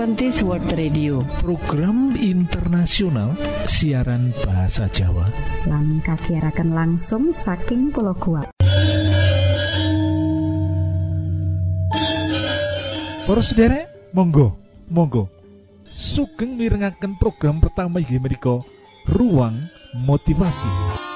Adventist World Radio. Program internasional siaran bahasa Jawa. Lan kasiaraken langsung saking pulau kuat Para sederek monggo monggo. Sugeng mirengaken program pertama inggih menika ruang motivasi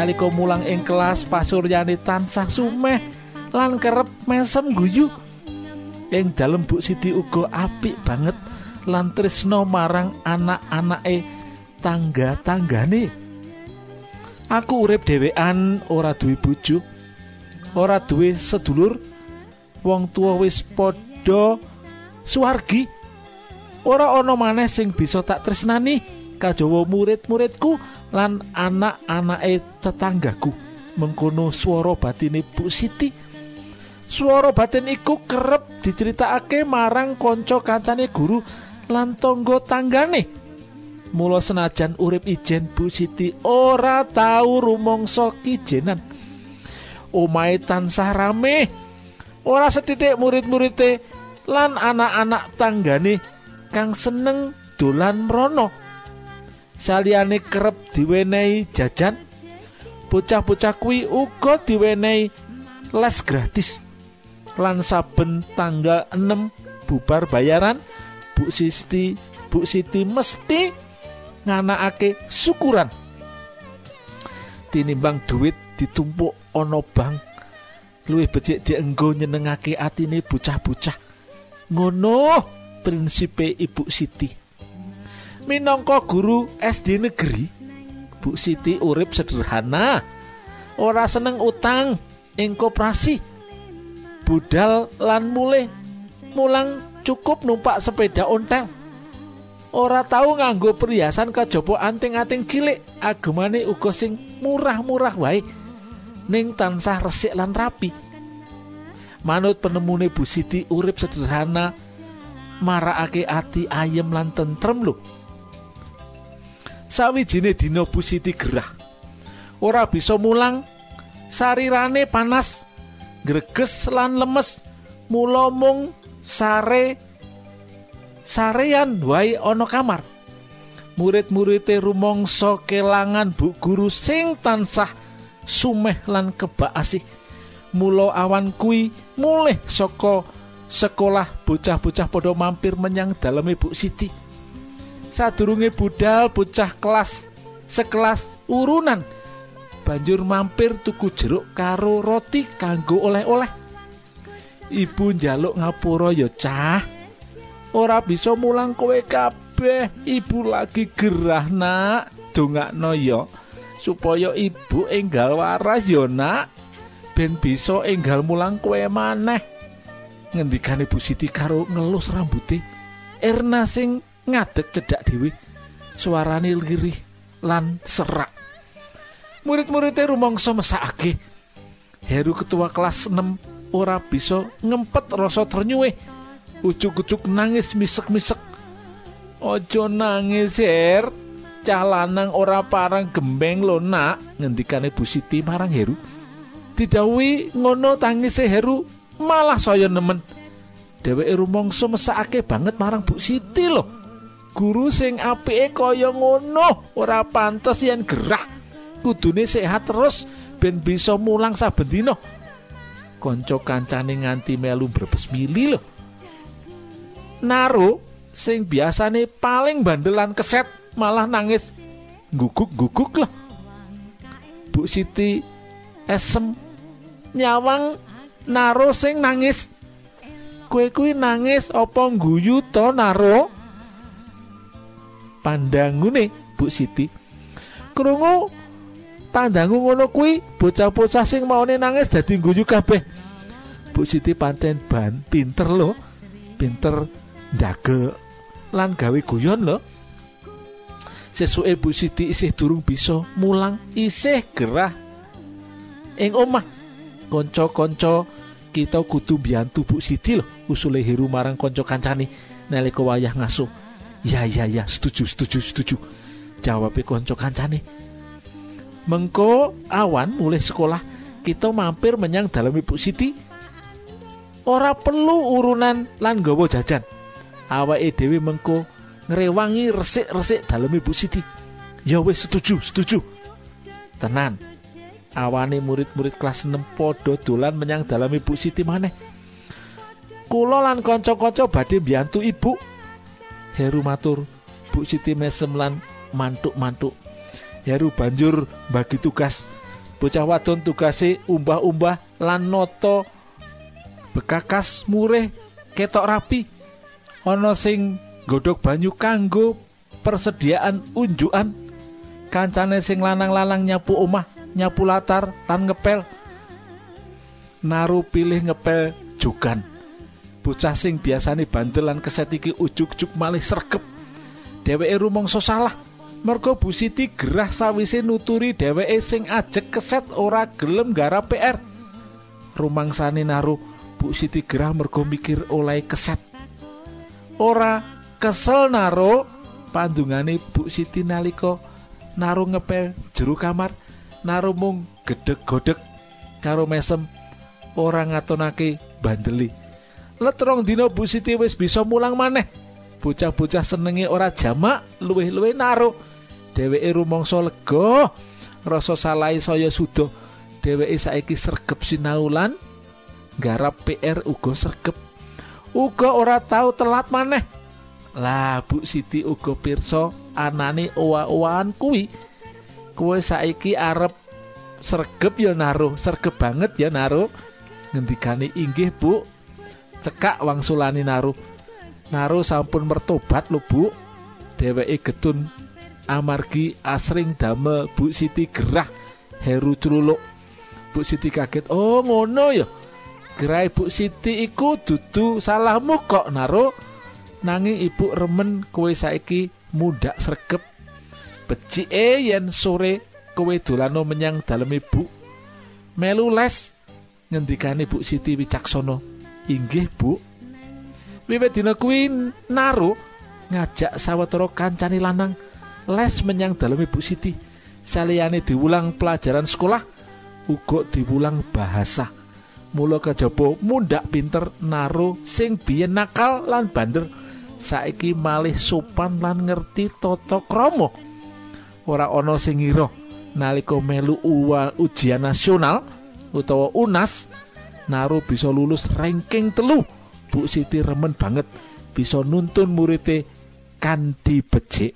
nalika mulang ing kelas pasuryane tansah sumeh lan kerep mesem guyu. Ing dalem Bu Siti uga apik banget lan tresno marang anak-anake tangga-tanggane. Aku urip dhewean ora duwe bojo ora duwe sedulur wong tua wis padha suwargi. Ora ana maneh sing bisa tak tresnani kajawa murid-muridku lan anak-anake tetanggaku. Mengkono swara batine Bu Siti. Swara batin iku kerep diceritakake marang kanca kancane guru lan tangga tanggane. Mula senajan urip ijen Bu Siti ora tau rumangsa kijenan. Omahe tansah rame. Ora sethithik murid-muride lan anak-anak tanggane kang seneng dolan rono saliyane kerep diwenehi jajan bocah-bocah kuwi uga diwenehi les gratis. Lan saben tanggal 6 bubar bayaran Bu Siti Bu Siti mesti nganakake syukuran. Tinimbang duit ditumpuk ana bank luwih becik dienggo nyenengake atine bocah-bocah. Ngono prinsipe Ibu Siti minangka guru SD negeri. Bu Siti urip sederhana. Ora seneng utang ing koperasi. Budal lan mulih. Mulang cukup numpak sepeda ontel. Ora tahu nganggo perhiasan kajaba anting-anting cilik. Agemane uga sing murah-murah wae. Ning tansah resik lan rapi. Manut penemune Bu Siti urip sederhana marakake ati ayem lan tentrem lho sawijine dina Bu Siti gerah ora bisa mulang. Sarirane panas greges lan lemes. Mula mung sare sarean wae ana kamar. Murid-muride rumangsa kelangan bu guru sing tansah sumeh lan kebak asih. Mula awan kuwi mulih saka sekolah bocah-bocah padha mampir menyang daleme Bu Siti sadurunge budal bocah kelas sekelas urunan. Banjur mampir tuku jeruk karo roti kanggo oleh-oleh. Ibu njaluk ngapura ya cah ora bisa mulang kowe kabeh. Ibu lagi gerah nak. Dongakno ya supaya ibu enggal waras ya nak. Ben bisa enggal mulang kowe maneh. Ngendikane Bu Siti karo ngelus rambuté Erna sing ngadeg cedhak dhewe suarane lirih lan serak. Murid-muridé rumangsa mesakake Heru ketua kelas 6 ora bisa ngempet rasa ternyuwe. Ucuk-ucuk nangis misek-misek. Ojo nangis Her. Cah ora parang gembeng lo nak ngendikane Bu Siti marang Heru. Didhawuhi ngono tangise Heru. Malah saya nemen. Dheweke rumangsa mesakake banget marang Bu Siti loh guru sing apike kaya ngono ora pantes yen gerah. Kudune sehat terus ben bisa mulang saben dina. Kanca kancane nganti melu brebes mili loh Naro sing biasane paling bandelan keset malah nangis guguk-guguk loh Bu Siti esem nyawang Naro sing nangis. Kue kuwi nangis apa guyu to Naro pandangune Bu Siti. Krungu pandangu ngono kuwi bocah-bocah sing maune nangis dadi guyu kabeh. Bu Siti pancen ban pinter lho. Pinter ndagel lan gawe guyon lho. Sesuke Bu Siti isih durung bisa mulang isih gerah ing omah. Kanca-kanca kita kudu biyantu Bu Siti lho usule Heru marang kanca kancane. Nalika wayah ngasuh ya ya ya setuju setuju setuju. Jawab konco kancane. Mengko awan mulai sekolah kita mampir menyang dalam ibu Siti. Ora perlu urunan lan gawa jajan. Awake dhewe mengko ngrewangi resik-resik dalam ibu Siti. Ya wis setuju setuju. Tenan. Awane murid-murid kelas 6 podo dolan menyang dalam ibu Siti maneh. Kula lan kanca-kanca badhe mbiyantu ibu Heru matur Bu Siti mesem lan mantuk-mantuk. Heru banjur bagi tugas. Bocah wadon tugase umbah-umbah lan noto bekakas mureh ketok rapi. Ana sing banyu kanggo persediaan unjukan. Kancane sing lanang-lanang nyapu omah nyapu latar lan ngepel. Naru pilih ngepel jogan bocah sing biasane bandel lan keset iki ujug-ujug malih sregep. Dheweke rumangsa salah. Mergo Bu Siti gerah sawise nuturi dheweke sing ajek keset ora gelem garap PR rumangsane naruh Bu Siti gerah mergo mikir oleh keset. Ora kesel naro pandungane Bu Siti nalika naruh ngepel jero kamar naruh mung gedeg-godeg karo mesem ora ngatonake bandeli letrong dina Bu Siti wis bisa mulang maneh. Bocah-bocah senenge ora jamak luwih-luwih naruh. Dheweke rumangsa lega rasa salahi saya sudo dheweke saiki sregep sinaulan garap PR uga sregep. Uga ora tau telat maneh. Lah Bu Siti uga pirsa anane owa-owahan kuwi. Kowe saiki arep sregep ya naruh sregep banget ya naruh. Ngendikane inggih Bu cekak wangsulani naruh naruh sampun mertobat lho Bu. Dheweke getun amargi asring damel Bu Siti gerah Heru Cululuk. Bu Siti kaget oh ngono ya? Gerai Bu Siti iku dudu salahmu kok naruh nanging ibu remen kowe saiki mudak sregep. Becike yen sore kowe dolano menyang dalem ibu melu les ngendikane Bu Siti wicaksana inggih Bu. Wiwit dina kuwi naruh ngajak sawetara kancane lanang les menyang dalam Ibu Siti. Saliyane diulang pelajaran sekolah uga diulang bahasa. Mula kejaba mundak pinter naro sing biyen nakal lan bander saiki malih sopan lan ngerti tata krama. Ora ana sing ngira nalika melu ujian nasional utawa UNAS Naru bisa lulus ranking telu. Bu Siti remen banget. Bisa nuntun muridé kanthi becik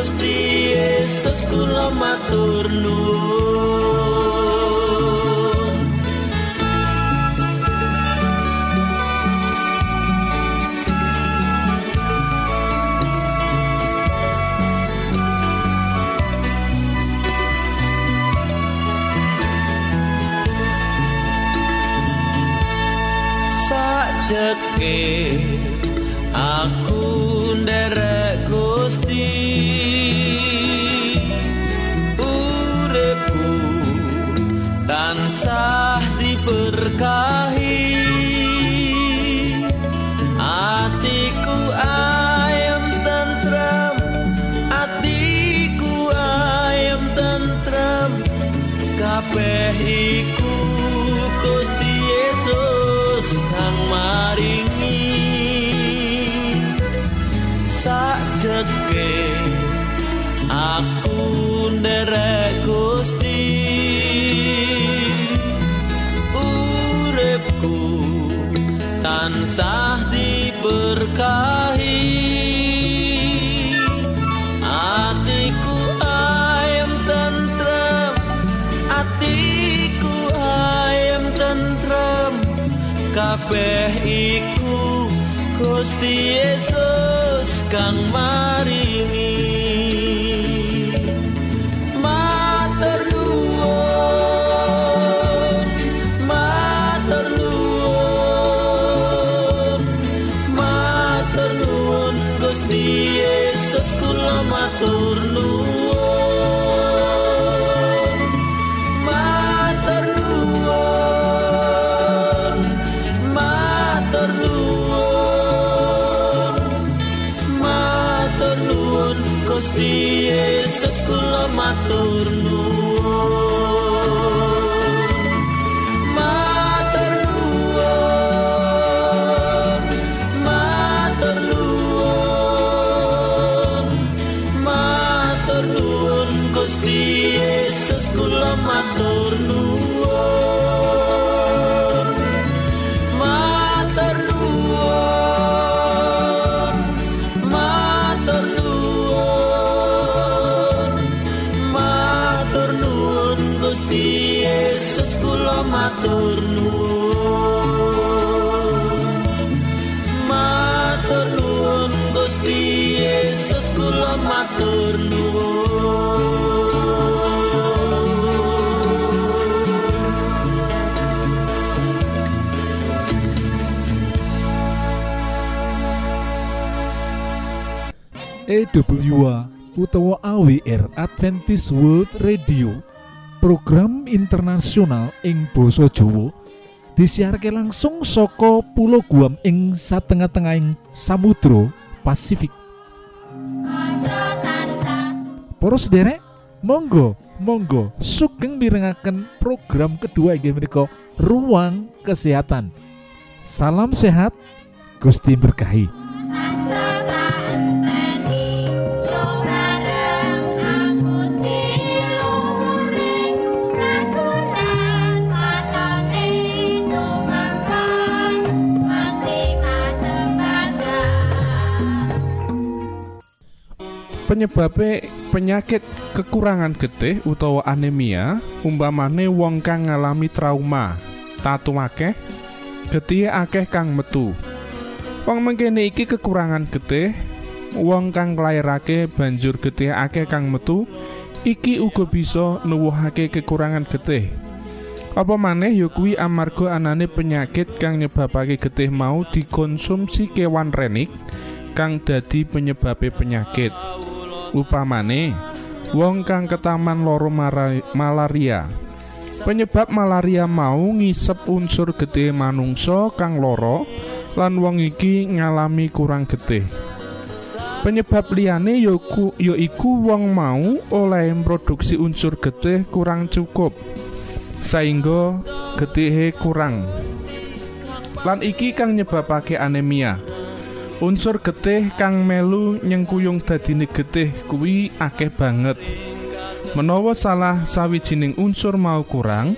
Gusti Yesus kula matur nuwun Gusti Yesus kang maringi EWA utawa AWR Adventist World Radio program internasional ing basa Jawa disiharke langsung saka Pulau Guam ing satengah-tengahing Samudra Pasifik Para sederek monggo monggo sugeng mirengaken program kedua inggih menika ruang kesehatan. Salam sehat Gusti berkahi penyebabe penyakit kekurangan getih utawa anemia umpamane wong kang ngalami trauma. Tatu akeh getih akeh kang metu. Wong mengkene iki kekurangan getih wong kang nglairake banjur getih akeh kang metu iki uga bisa nuwuhake kekurangan getih. Apa maneh ya kuwi amarga anane penyakit kang nyebabake getih mau dikonsumsi kewan renik kang dadi penyebabe penyakit upamane wong kang ketaman loro malaria. Penyebab malaria mau ngisep unsur getih manungsa kang loro lan wong iki ngalami kurang getih. Penyebab liyane yoku yaiku wong mau oleh produksi unsur getih kurang cukup saingga getihe kurang. Lan iki kang nyebabake anemia unsur getih kang melu nyengkuyung dadine getih kuwi akeh banget. Menawa salah sawijining unsur mau kurang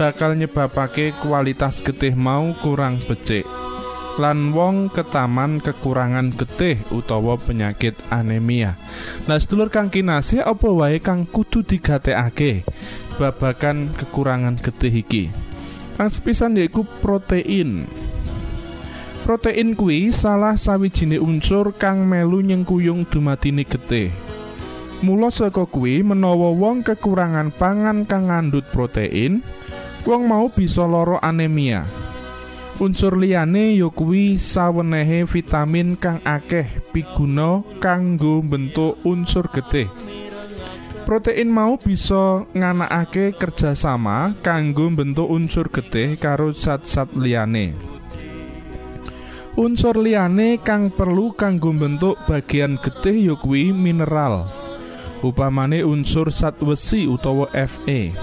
bakal nyebabake kualitas getih mau kurang becik. Lan wong ketaman kekurangan getih utawa penyakit anemia. Nah sedulur kang kinasih apa wae kang kudu digatekake? Babagan kekurangan getih iki. Kang sepisan yaiku protein protein kuwi salah sawijine unsur kang melu nyengkuyung dumatine getih Mula saka kuwi menawa wong kekurangan pangan kang ngandhut protein, wong mau bisa lara anemia. Unsur liyane ya kuwi sawenehe vitamin kang akeh piguna kanggo bentuk unsur getih. Protein mau bisa nganakake kerjasama kanggo bentuk unsur getih karo zat-zat liyane. Unsur liyane kang perlu kanggo bentuk bagian getih ya kuwi mineral. Upamane unsur zat wesi utawa Fe.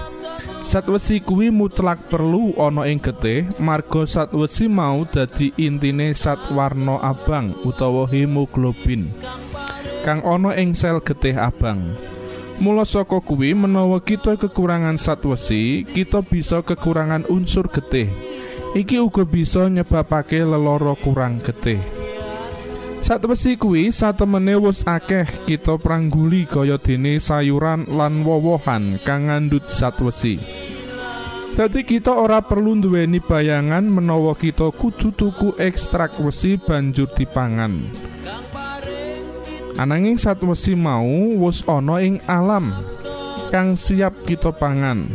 Zat wesi kuwi mutlak perlu ana ing getih marga zat wesi mau dadi intine zat warna abang utawa hemoglobin kang ana ing sel getih abang. Mula saka kuwi menawa kita kekurangan zat wesi, kita bisa kekurangan unsur getih. Iki uga bisa nyebabake lelara kurang getih. Zat wesi kuwi satemene wis akeh kita prangguli kaya dene sayuran lan wowohan kang ngandhut zat wesi. Dadi kita ora perlu nduweni bayangan menawa kita kudu tuku ekstrak wesi banjur dipangan. Ananging zat wesi mau wis ana ing alam kang siap kita pangan.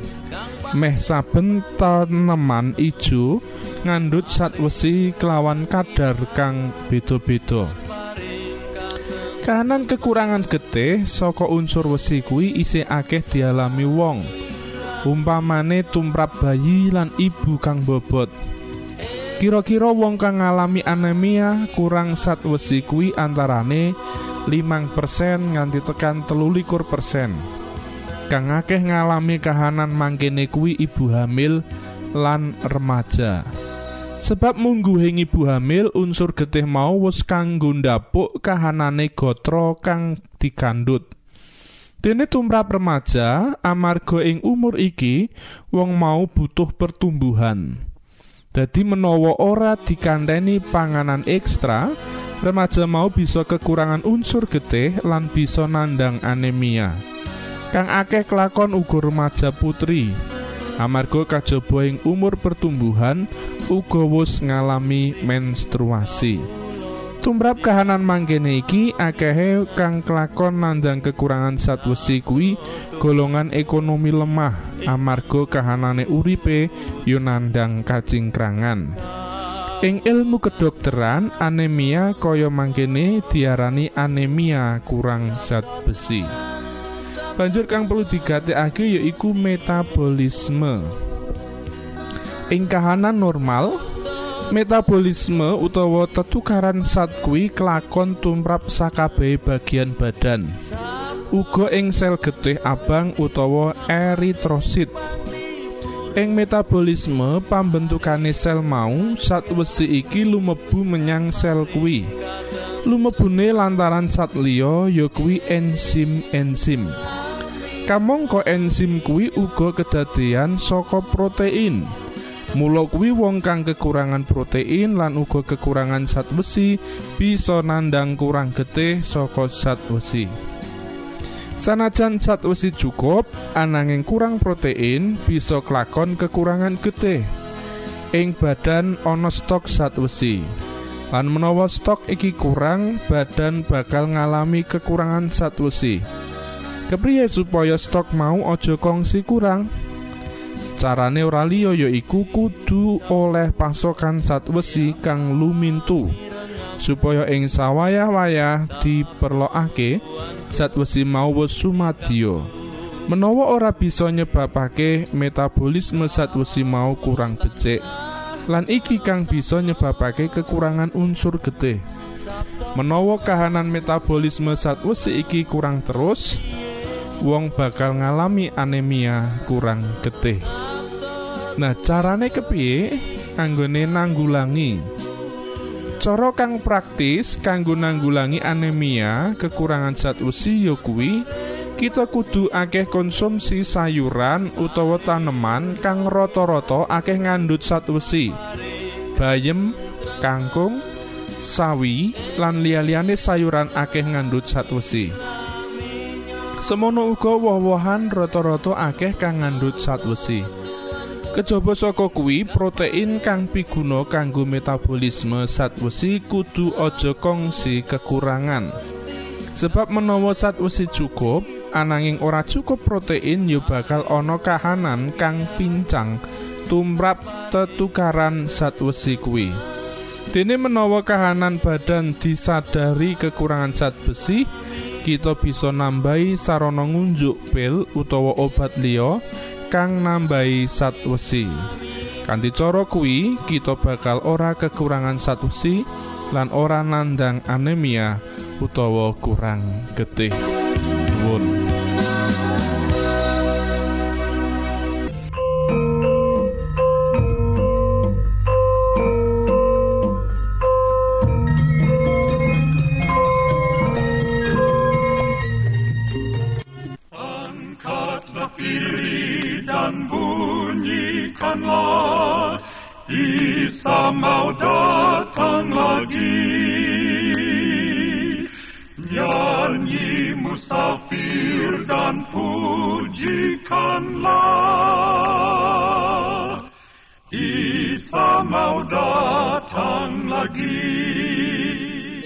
Meh saben taneman ijo ngandhut zat wesi kelawan kadar kang beda-beda. Kahanan kekurangan getih saka unsur wesi kuwi isih akeh dialami wong. Umpamane tumrap bayi lan ibu kang bobot. Kira-kira wong kang ngalami anemia kurang zat wesi kuwi antarane 5% nganti tekan 23%. Kang akeh ngalami kahanan mangkene kuwi ibu hamil lan remaja. Sebab mungguhing ibu hamil unsur getih mau wis kanggo ndapuk kahanane gatra kang digandhut. Dene tumrap remaja amarga ing umur iki wong mau butuh pertumbuhan. Dadi menawa ora dikandheni panganan ekstra, remaja mau bisa kekurangan unsur getih lan bisa nandang anemia. Kang akeh kelakon uga remaja putri. Amarga kajaba ing umur pertumbuhan uga wis ngalami menstruasi. Tumrap kahanan mangkene iki akehe kang kelakon nandang kekurangan zat wesi kuwi golongan ekonomi lemah amarga kahanane uripe yo nandang kacingkrangan. Ing ilmu kedokteran anemia kaya mangkene diarani anemia kurang zat besi. Banjur kang perlu digatekake yaiku metabolisme. Ing kahanan normal, metabolisme utawa tetukaran zat kuwi kelakon tumrap sakabeh bagian badan. Uga ing sel getih abang utawa eritrosit. Ing metabolisme pambentukane sel mau zat wesi iki lumebu menyang sel kuwi. Lumebune lantaran zat liya ya kuwi enzim-enzim. Kamangka enzim kuwi uga kedadean saka protein. Mula kuwi wong kang kekurangan protein lan uga kekurangan zat besi bisa nandang kurang getih saka zat besi. Sanajan zat besi cukup, ananging kurang protein bisa kelakon kekurangan getih. Ing badan ana stok zat besi. Lan menawa stok iki kurang, badan bakal ngalami kekurangan zat besi. Kepriye supaya stok mau aja kongsi kurang? Carane ora liya yaiku kudu oleh pasokan zat wesi kang lumintu supaya ing sawayah-wayah diperlokake zat wesi mau wis sumadya. Menawa ora bisa nyebabake metabolisme zat wesi mau kurang becik, lan iki kang bisa nyebabake kekurangan unsur getih. Menawa kahanan metabolisme zat wesi iki kurang terus, wong bakal ngalami anemia kurang getih. Nah, carane kepiye anggone nanggulangi? Cara kang praktis kanggo nanggulangi anemia, kekurangan zat wesi ya kuwi kita kudu akeh konsumsi sayuran utawa taneman kang rata-rata akeh ngandhut zat wesi. Bayem, kangkung, sawi lan liya-liyane sayuran akeh ngandhut zat wesi. Semono uga woh-wohan rata-rata akeh kang ngandhut zat wesi. Kejaba saka kuwi protein kang piguna kanggo metabolisme zat wesi kudu aja kongsi kekurangan. Sebab menawa zat wesi cukup, ananging ora cukup protein ya bakal ana kahanan kang pincang tumrap tetukaran zat wesi kuwi. Dene menawa kahanan badan disadari kekurangan zat besi, kita bisa nambahi sarana ngunjuk pil utawa obat liya kang nambahi zat wesi. Kanthi cara kuwi, kita bakal ora kekurangan zat wesi lan ora nandang anemia utawa kurang getih. Nuwun.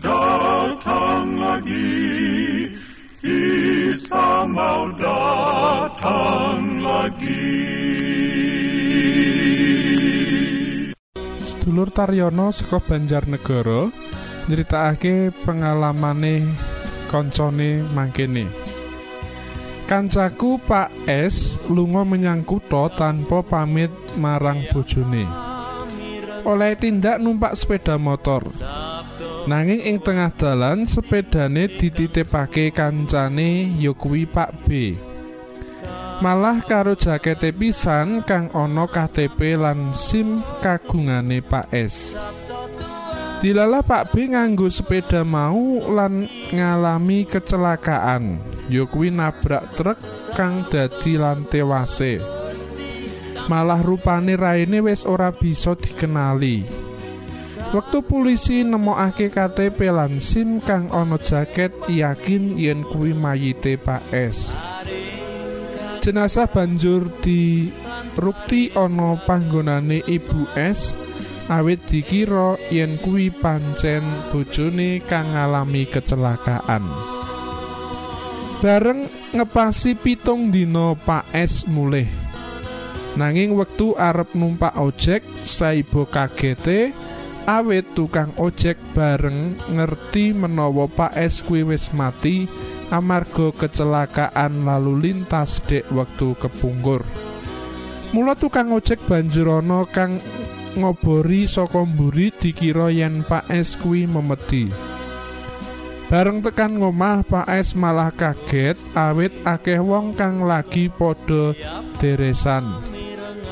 datang lagi, Isa mau datang lagi. Sedulur Taryono saka Banjarnegara nyritakake pengalamane koncone mangkene. Kancaku Pak S lunga menyang kutha tanpa pamit marang bojone. Oleh tindak numpak sepeda motor. Nanging ing tengah dalan sepedane dititipake kancane ya kuwi Pak B. Malah karo jakete pisan kang ana KTP lan SIM kagungane Pak S. Dilalah Pak B nganggo sepeda mau lan ngalami kecelakaan. Ya kuwi nabrak truk kang dadi lan tewase. Malah rupane raine wis ora bisa dikenali. Waktu polisi nemokake KTP lan SIM kang ana jaket yakin yen kuwi mayite Pak S. Jenazah banjur dirukti ana panggonane Ibu S awit dikira yen kuwi pancen bojone kang ngalami kecelakaan. Bareng ngepasi pitung dina Pak S mulih. Nanging wektu arep numpak ojek, saibo kagete awit tukang ojek bareng ngerti menawa Pak S kuwi wis mati amarga kecelakaan lalu lintas dek wektu kepungkur. Mula tukang ojek banjur ana kang ngobori saka mburi dikira yen Pak S kuwi memedi. Bareng tekan ngomah Pak S malah kaget awit akeh wong kang lagi padha deresan.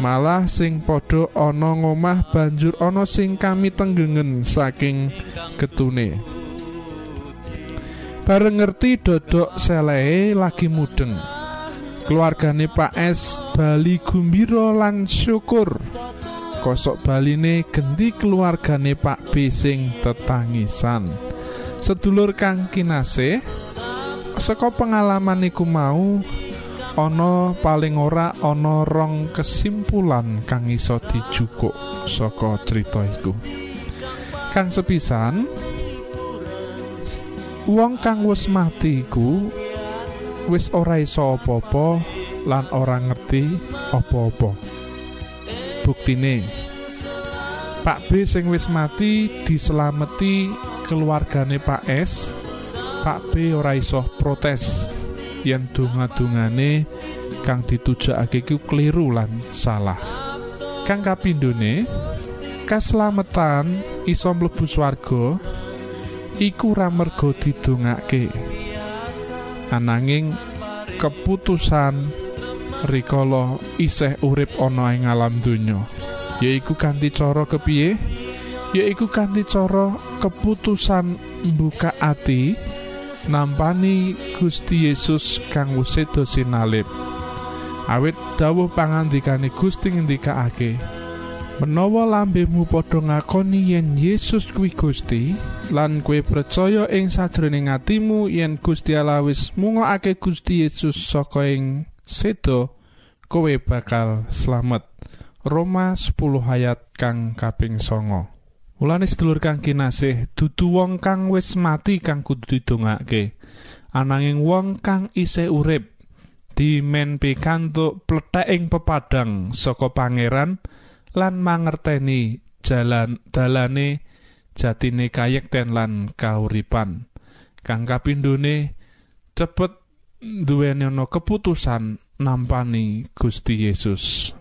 Malah sing padha ana ngomah banjur ana sing kami tenggengen saking getune. Bareng ngerti dodok selehe lagi mudeng. Keluargane Pak S bali gumbira lan syukur. Kosok baline genti keluargane Pak B sing tetangisan. Sedulur kang kinasih, saka pengalaman iku mau ana paling ora ana rong kesimpulan kang iso dijukuk saka cerita iku. Kang sepisan wong kang wis mati iku wis ora iso apa-apa lan ora ngerti apa-apa. Buktine Pak B sing wis mati diselameti keluargane Pak S. Pak B ora iso protes yen donga-dungane kang ditujakake iku keliru lan salah. Kang kapindhone kaslametan iso mlebu swarga iku ora merga didongake. Ananging keputusan rikala isih urip ana ing alam donya yaiku kanthi cara kepiye yaiku kanthi cara keputusan mbuka ati nampani Gusti Yesus kang wis seda sinalip awit dawuh pangandikane Gusti ngendikake Menawa lambemu padha ngakoni yen Yesus kuwi Gusti lan kue percaya ing sajroning atimu yen Gusti Allah wis mungokake Gusti Yesus saka ing sedo kowe bakal slamet. Roma 10 ayat kang kaping songo. Mulane sedulur kang kinasih, dudu wong kang wis mati kang kudu didongake. Ananging wong kang isih urip dimen pikantuk plethek ing pepadang saka pangeran lan mangerteni jalan dalane jatine kayekten lan kauripan. Kang kapindhone cepet duweni ana keputusan nampani Gusti Yesus.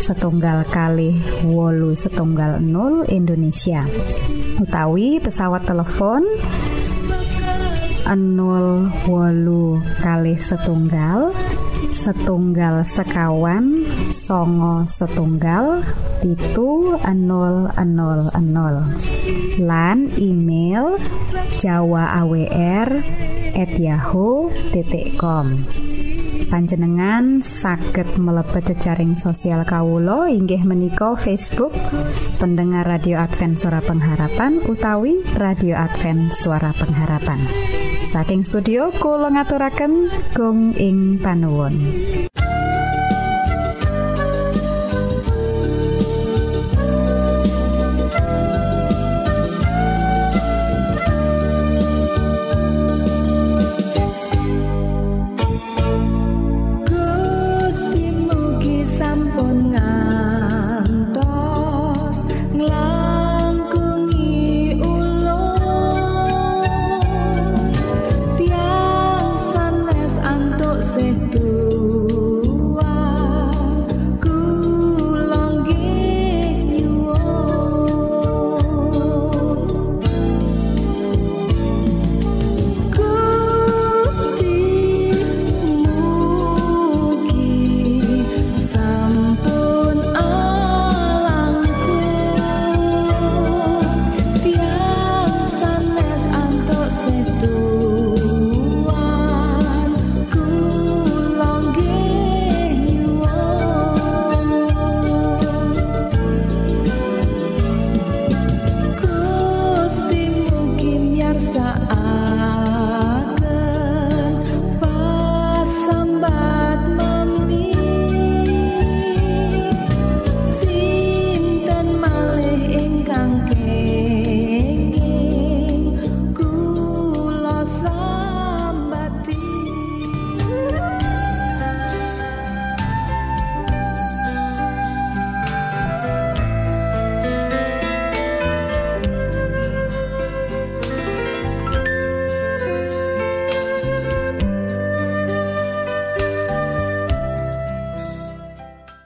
setunggal kali wolu setunggal 0 Indonesia. Utawi pesawat telepon 0 wolu kali setunggal setunggal sekawan songo setunggal pitu 000 lan email Jawa AWR at yahoo.com panjenengan saged mlebet jejaring sosial Kawulo inggih menika Facebook pendengar radio Advent suara pengharapan utawi radio Advent suara pengharapan. Saking studio kula ngaturaken gong ing panuwun